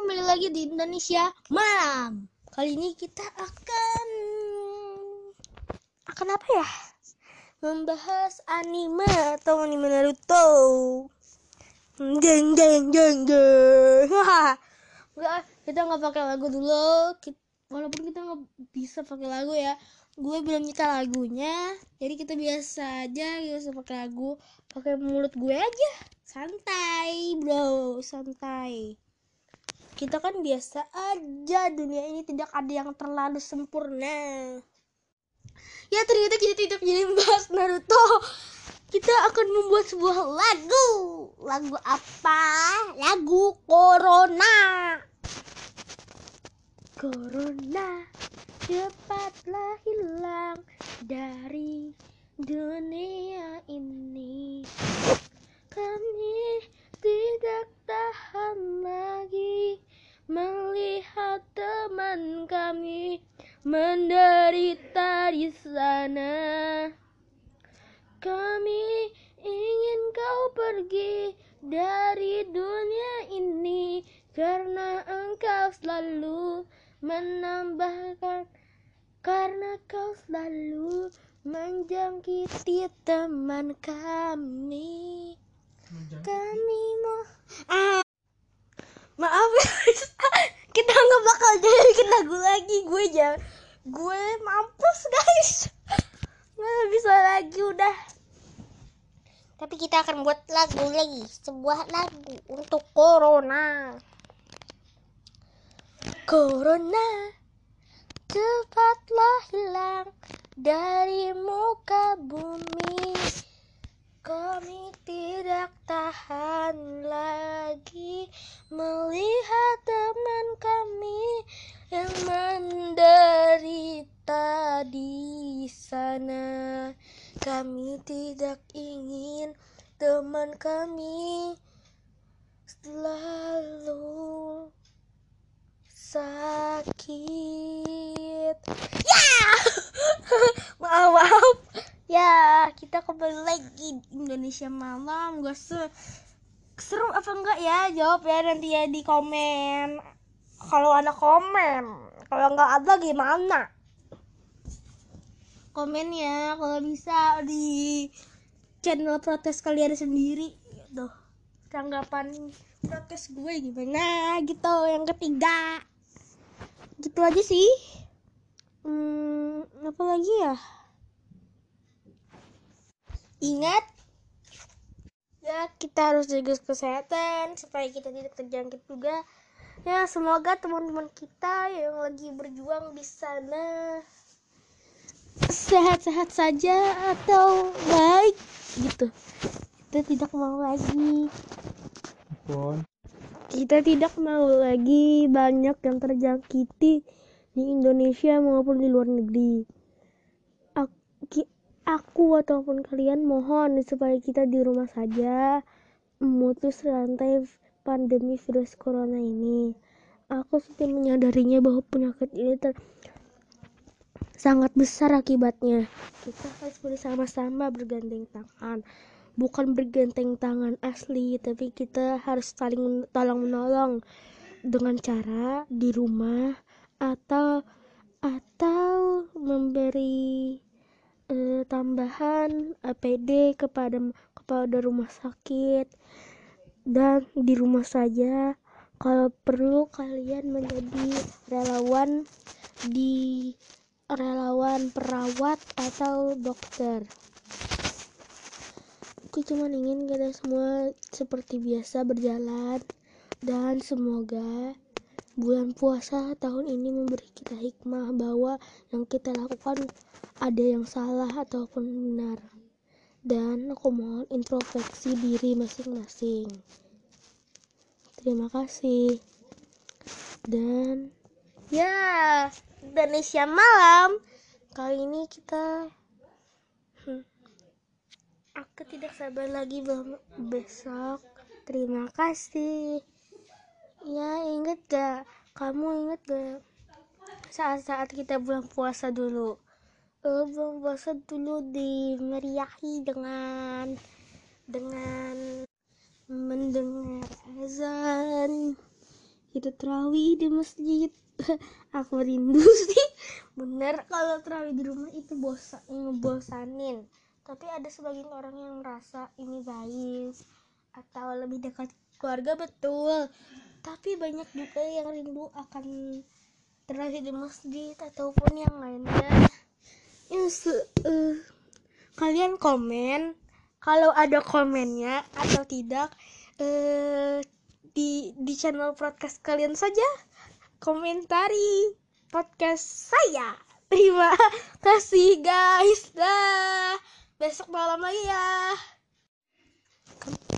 kembali lagi di Indonesia Malam. Kali ini kita akan akan apa ya? Membahas anime atau anime Naruto. Jeng jeng jeng jeng. Enggak, kita nggak pakai lagu dulu. Ki- Walaupun kita nggak bisa pakai lagu ya, gue belum nyita lagunya. Jadi kita biasa aja, biasa pakai lagu, pakai mulut gue aja. Santai, bro, santai kita kan biasa aja dunia ini tidak ada yang terlalu sempurna. Ya ternyata kita tidak jadi membahas Naruto. Kita akan membuat sebuah lagu. Lagu apa? Lagu Corona. Corona cepatlah hilang dari dunia ini. Kami tidak tahan lagi melihat teman kami menderita di sana. Kami ingin kau pergi dari dunia ini karena engkau selalu menambahkan karena kau selalu menjangkiti teman kami. Kami mau ah. Maaf kita nggak bakal jadi bikin lagu lagi gue ya. Gue mampus guys, nggak bisa lagi udah. Tapi kita akan buat lagu lagi, sebuah lagu untuk Corona. Corona, cepatlah hilang dari muka bumi. Kami tidak tahan tidak ingin teman kami selalu sakit. Ya! maaf, maaf. Ya, kita kembali lagi Indonesia malam. Gak se seru apa enggak ya? Jawab ya nanti ya di komen. Kalau ada komen, kalau enggak ada gimana? Komen ya, kalau bisa di channel protes kalian sendiri. Tuh, tanggapan protes gue gimana gitu. Yang ketiga, gitu aja sih. Hmm, apa lagi ya? ingat ya kita harus jaga kesehatan supaya kita tidak terjangkit juga ya semoga teman-teman kita yang lagi berjuang di sana sehat-sehat saja atau baik gitu. Kita tidak mau lagi. Kita tidak mau lagi banyak yang terjangkiti di Indonesia maupun di luar negeri. Ak- aku ataupun kalian mohon supaya kita di rumah saja memutus rantai pandemi virus corona ini. Aku sudah menyadarinya bahwa penyakit ini ter sangat besar akibatnya. Kita harus bersama-sama bergandeng tangan. Bukan bergandeng tangan asli, tapi kita harus saling tolong menolong dengan cara di rumah atau atau memberi eh, tambahan APD kepada kepada rumah sakit dan di rumah saja kalau perlu kalian menjadi relawan di relawan perawat atau dokter. Aku cuma ingin kita semua seperti biasa berjalan dan semoga bulan puasa tahun ini memberi kita hikmah bahwa yang kita lakukan ada yang salah ataupun benar. Dan aku mohon introspeksi diri masing-masing. Terima kasih. Dan ya Indonesia malam. Kali ini kita hmm, aku tidak sabar lagi be- besok terima kasih. Ya inget gak? Kamu inget gak? Saat-saat kita bulan puasa dulu. Eh, bulan puasa dulu dimeriahi dengan dengan mendengar azan itu terawih di masjid. Aku rindu sih. Bener kalau terawih di rumah itu bosan ngebosanin. Tapi ada sebagian orang yang merasa ini baik atau lebih dekat keluarga betul. Tapi banyak juga yang rindu akan terawih di masjid ataupun yang lainnya. Ya, uh, kalian komen. Kalau ada komennya atau tidak uh, di di channel podcast kalian saja. Komentari podcast saya. Terima kasih guys. Dah. Besok malam lagi ya.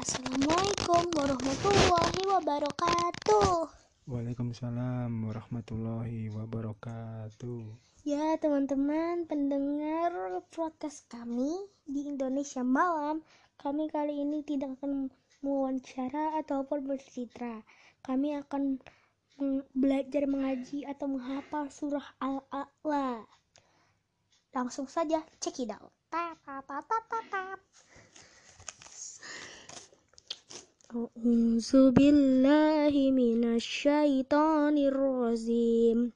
Assalamualaikum warahmatullahi wabarakatuh. Waalaikumsalam warahmatullahi wabarakatuh. Ya teman-teman pendengar podcast kami di Indonesia Malam Kami kali ini tidak akan mewawancara ataupun bercitra. Kami akan belajar mengaji atau menghafal surah Al-A'la. Langsung saja cek it out. A'udzu billahi minasyaitonir rajim.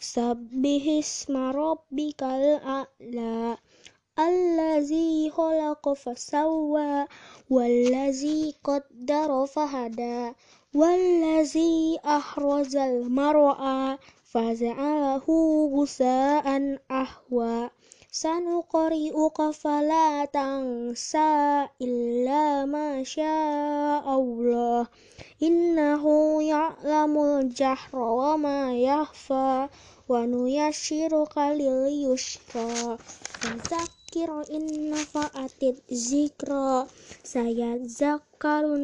Bismillahirrahmanirrahim. Sabbihisma rabbikal a'la Allazi khalaqa fasawwa Wallazi qaddara fahada Wallazi ahrazal mar'a Faza'alahu gusa'an ahwa Sanuqari'uka fala tansa illa ma Allah Innahu ya'lamul jahra wa ma yahfa wa nuyassiruka lil yusra fadzakir in nafa'atit zikra. Sayadzakkaru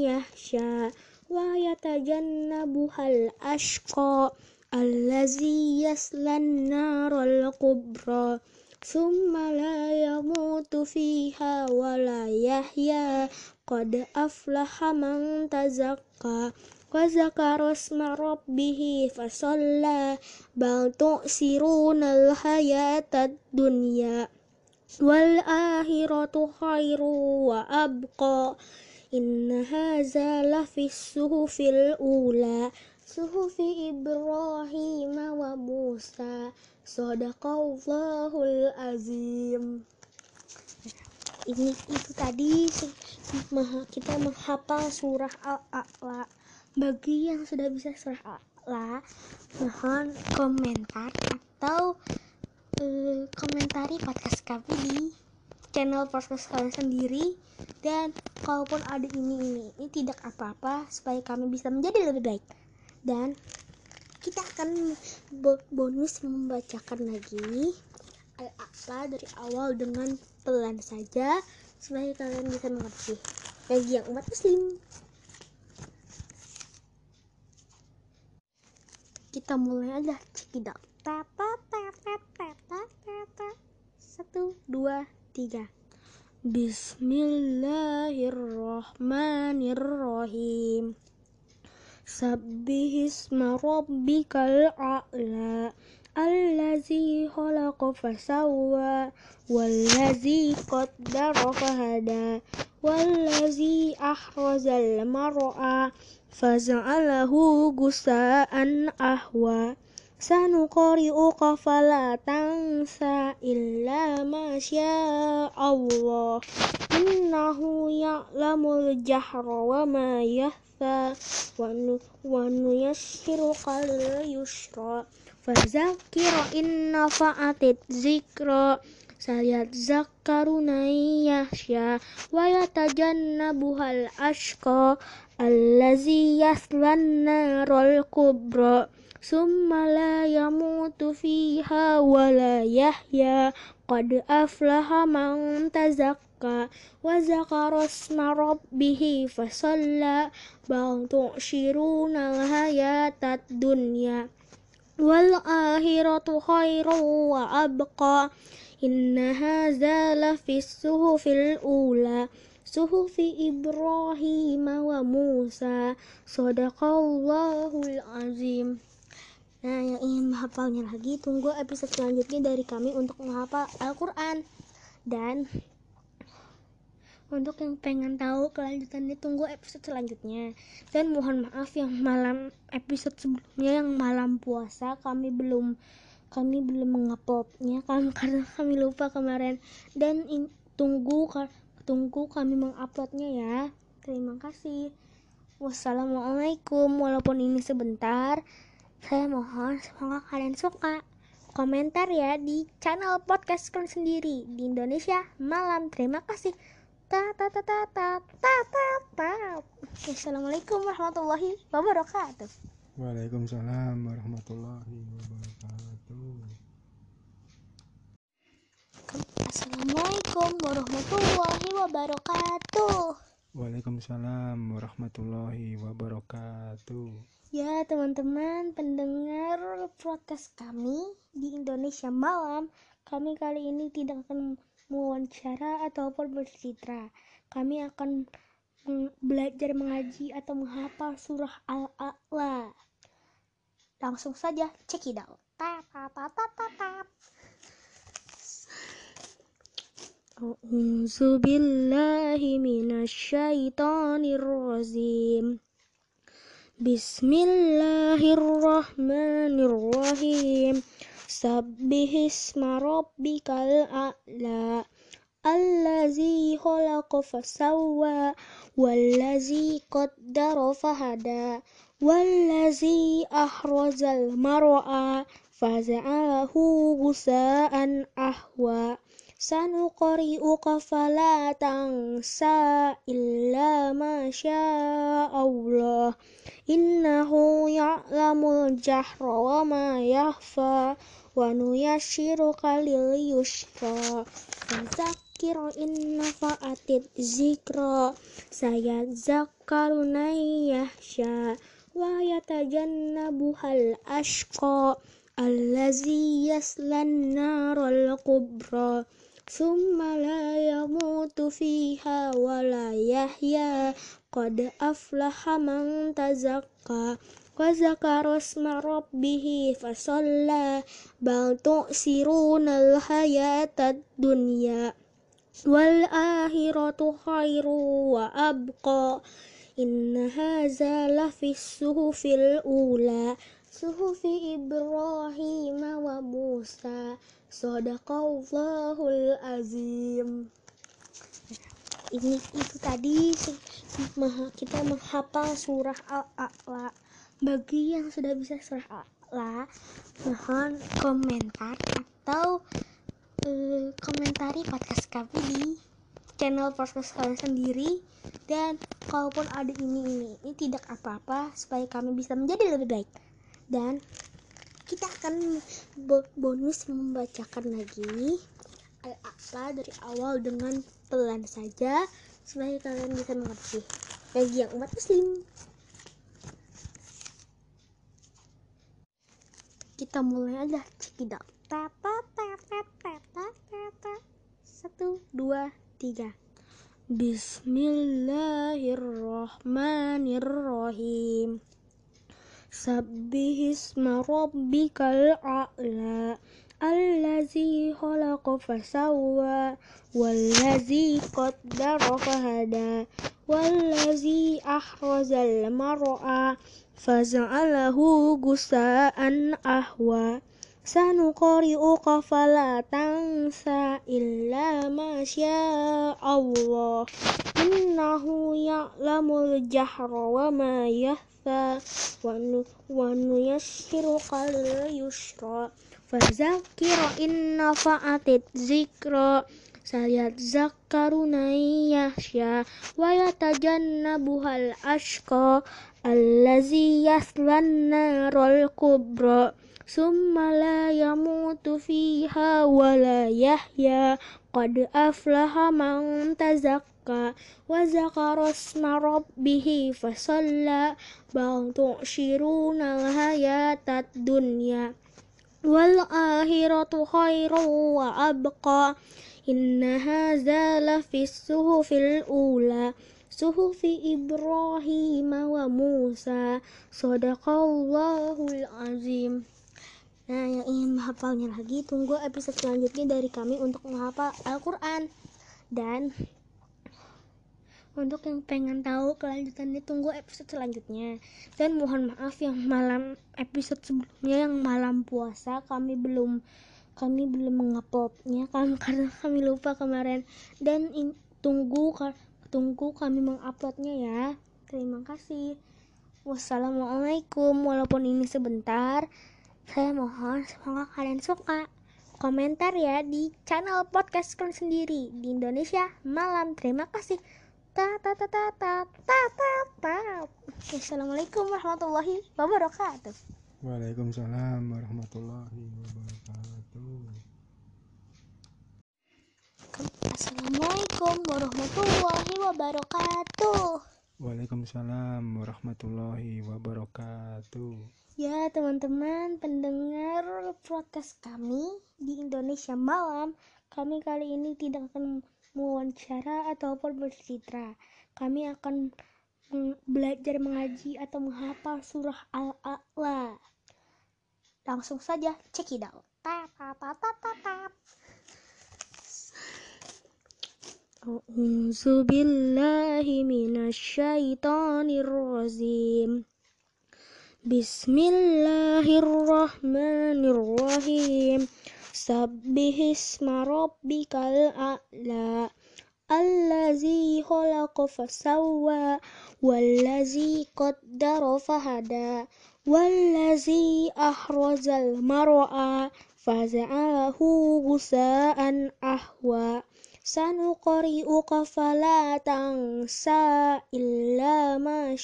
yahsha wa yatajannabuhal ashqa. Allazi yaslan naral kubra summa la yamutu fiha wa la yahya qad aflaha man tazakka wa zakara isma rabbih fasalla bal tu'siruna al-hayatad dunya wal akhiratu khairu wa abqa inna hadza lafi suhufil sadaqallahul azim. Ini itu tadi kita menghafal surah al-a'la. Bagi yang sudah bisa surah Al mohon komentar atau uh, komentari podcast kami di channel podcast kalian sendiri. Dan kalaupun ada ini ini ini tidak apa-apa supaya kami bisa menjadi lebih baik. Dan kita akan bonus membacakan lagi al dari awal dengan pelan saja supaya kalian bisa mengerti. Bagi yang umat muslim kita mulai aja cekidot tata tata tata tata satu dua tiga. Bismillahirrahmanirrahim Sabbihisma rabbikal a'la Allazi khalaqa fasawwa Wallazi qaddara fahada Wallazi ahrazal mar'a faza'alahu gusa'an ahwa. Sanuqari'uka fala tansa illa ma Allah innahu ya'lamul jahra wa ma yahfa wa nuyassiruka lil yusra. Fazakir inna fa'atit zikra. Sayat zakaruna yahsya wa yatajannabuhal ashqa. Allazi yaslan narul kubra. Summa la yamutu fiha wa la yahya. Qad aflaha man tazakka wa zakara isma rabbih fasalla bal tu'shiruna al-hayatad dunya wal akhiratu khairu wa abqa inna hadza Ibrahim wa Musa Sadaqallahul azim. Nah yang ingin menghafalnya lagi tunggu episode selanjutnya dari kami untuk menghafal Al-Quran. Dan untuk yang pengen tahu kelanjutannya tunggu episode selanjutnya. Dan mohon maaf yang malam episode sebelumnya yang malam puasa kami belum kami belum menguploadnya kan karena kami lupa kemarin. Dan in, tunggu tunggu kami menguploadnya ya. Terima kasih. Wassalamualaikum. Walaupun ini sebentar saya mohon semoga kalian suka. Komentar ya di channel podcast kalian sendiri di Indonesia malam. Terima kasih ta ta ta ta ta ta ta ta. Assalamualaikum warahmatullahi wabarakatuh. Waalaikumsalam warahmatullahi wabarakatuh. Assalamualaikum warahmatullahi wabarakatuh. Waalaikumsalam warahmatullahi wabarakatuh. Ya teman-teman pendengar podcast kami di Indonesia Malam Kami kali ini tidak akan mewawancara ataupun bercitra. Kami akan belajar mengaji atau menghafal surah Al-A'la. Langsung saja cek it out. ta ta ta ta ta أعوذ بالله من الشيطان الرجيم سبح اسم ربك الأعلى الذي خلق فسوى والذي قدر فهدى والذي أحرز المرعى فجعله غثاء أحوى سنقرئك فلا تنسى إلا ما شاء الله إنه يعلم الجهر وما يخفى. Wa nuyassiruka lil yusra fadzakir in nafa'atit zikra. Sayadzakkaru yahsha wa yatajannabuhal ashqa. Allazi yaslan naral kubra. Summa la yamutu fiha wa la yahya. Qad aflaha man tazakka Wazakarosma robbihi fasolla bantu sirun alhayat dunia walakhiratu khairu wa abqa. Inna hazalah fi suhu fil ula. Suhu fi Ibrahim wa Musa. Sodakallahul azim. Ini itu tadi. Kita menghafal surah al-Alaq. Bagi yang sudah bisa Al-A'la, mohon komentar atau uh, komentari podcast kami di channel podcast kalian sendiri. Dan kalaupun ada ini ini ini tidak apa-apa supaya kami bisa menjadi lebih baik. Dan kita akan bonus membacakan lagi Al-A'la dari awal dengan pelan saja supaya kalian bisa mengerti. Bagi yang umat muslim kita mulai aja. Cekidot tata tata tata tata satu dua tiga. Bismillahirrahmanirrahim. Sabbihisma rabbikal a'la. Allazi khalaqa fasawwa Wallazi qaddara fahada Wallazi ahrazal mar'a Faza'alahu gusa'an ahwa. Sanuqari'uka fala tansa illa ma Allah Innahu ya'lamul jahra wa ma yahfa wa nuyassiruka lil yusra fadzakir in nafa'atit zikra sayat zakaruna yahsya wa yatajannabuhal ashqa allazi yaslan narul kubra summa la yamutu fiha wa la yahya qad aflaha man tazakka zakka wa zakara isma rabbih fasalla bal tu'shiruna al-hayatad dunya wal akhiratu khairu wa abqa inna hadza lafis suhufil ula suhufi Ibrahim wa Musa. Sadaqallahul azim. Nah, yang ingin menghafalnya lagi, tunggu episode selanjutnya dari kami untuk menghafal Al-Quran. Dan untuk yang pengen tahu kelanjutannya tunggu episode selanjutnya. Dan mohon maaf yang malam episode sebelumnya yang malam puasa kami belum kami belum menguploadnya kan karena kami lupa kemarin. Dan in, tunggu tunggu kami menguploadnya ya. Terima kasih. Wassalamualaikum. Walaupun ini sebentar saya mohon semoga kalian suka. Komentar ya di channel podcast kalian sendiri di Indonesia malam. Terima kasih. Ta ta ta ta ta ta ta ta. Assalamualaikum warahmatullahi wabarakatuh. Waalaikumsalam warahmatullahi wabarakatuh Assalamualaikum warahmatullahi wabarakatuh Waalaikumsalam warahmatullahi wabarakatuh Ya teman-teman pendengar podcast kami di Indonesia Malam Kami kali ini tidak akan mewawancara ataupun bercerita. Kami akan belajar mengaji atau menghafal surah Al-A'la. Langsung saja cek it out. أعوذ بالله من الشيطان الرجيم. بسم الله الرحمن الرحيم. سبح اسم ربك الأعلى. الذي خلق فسوى. والذي قدر فهدى. والذي أخرج المرأة فجعله غثاء أحوى Sanuqari'uka fala tansa illa ma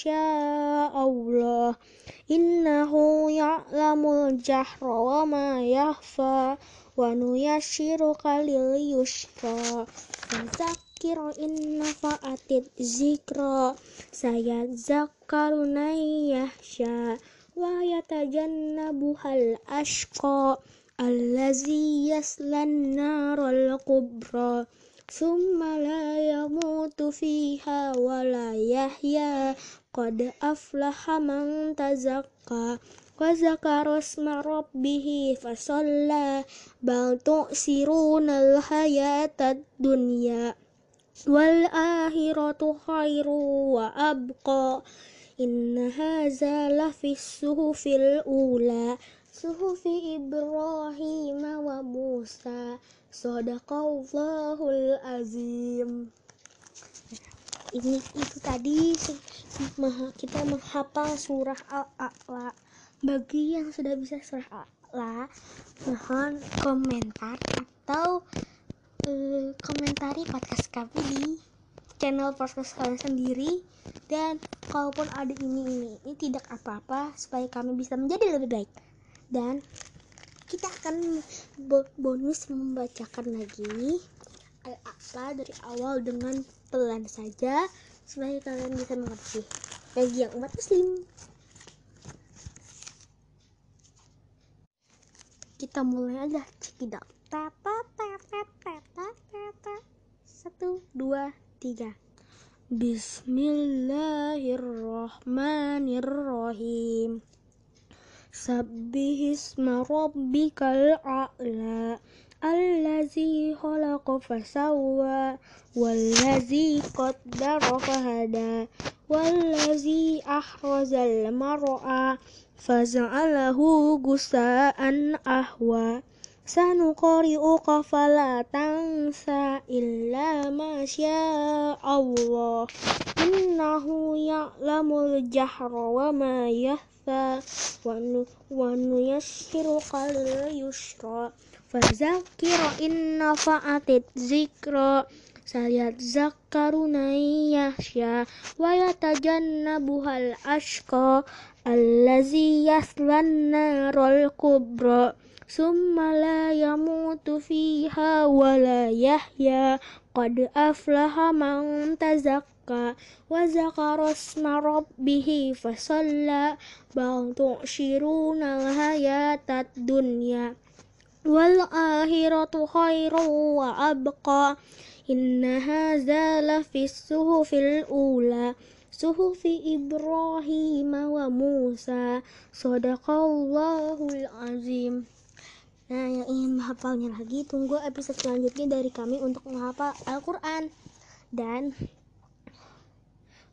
Allah Innahu ya'lamul jahra wa ma yahfa wa nuyassiruka lil yusra fadzakir in nafa'atit zikra. Sayadzakkaru yahsha wa yatajannabuhal ashqa allazi yaslan naral kubra ثم لا يموت فيها ولا يحيا. قد أفلح من تزكى وذكر اسم ربه فصلى. بل تؤثرون الحياة الدنيا والآخرة خير وأبقى. إن هذا لفي الصحف الأولى صحف إبراهيم وموسى. Sadaqallahul azim. Ini itu tadi kita menghafal surah al-a'la. Bagi yang sudah bisa surah Al mohon komentar atau uh, komentari podcast kami di channel podcast kalian sendiri. Dan kalaupun ada ini ini ini tidak apa-apa supaya kami bisa menjadi lebih baik. Dan kita akan bonus membacakan lagi al dari awal dengan pelan saja supaya kalian bisa mengerti. Bagi yang umat muslim kita mulai aja cekidot tata tata tata tata satu dua tiga. Bismillahirrahmanirrahim Sabbihisma rabbikal a'la Allazi khalaqa fasawwa Wallazi qaddara fahada Wallazi ahrazal mar'a faza'alahu gusa'an ahwa. Sanuqari'uka fala tansa illa ma Allah. Innahu ya'lamul jahra wa ma wanu wanu yasiru kalu yusro fazakiro inna faatid zikro sayat zakarunai yasya wa yatajanna buhal asko allazi yaslan narol kubro summa la yamutu fiha wa la yahya. Qad aflaha man tazakka tazakka wa zakara isma rabbih fasalla bal tu'shiruna al-hayatad dunya wal akhiratu khairu wa abqa inna hadza lafis suhufil ula suhufi Ibrahim wa Musa Sadaqallahul azim. Nah yang ingin menghafalnya lagi tunggu episode selanjutnya dari kami untuk menghafal Al-Quran. Dan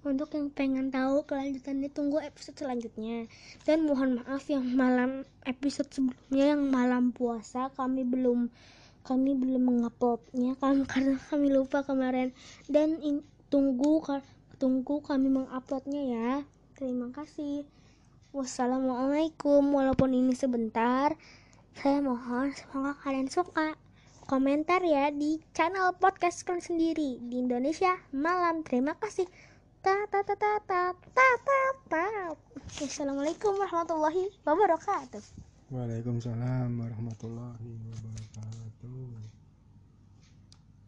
untuk yang pengen tahu kelanjutannya tunggu episode selanjutnya. Dan mohon maaf yang malam episode sebelumnya yang malam puasa kami belum kami belum menguploadnya kan karena kami lupa kemarin. Dan in- tunggu tunggu kami menguploadnya ya. Terima kasih. Wassalamualaikum. Walaupun ini sebentar saya mohon semoga kalian suka. Komentar ya di channel podcast kalian sendiri di Indonesia malam. Terima kasih ta ta ta ta Wassalamualaikum warahmatullahi wabarakatuh. Waalaikumsalam warahmatullahi wabarakatuh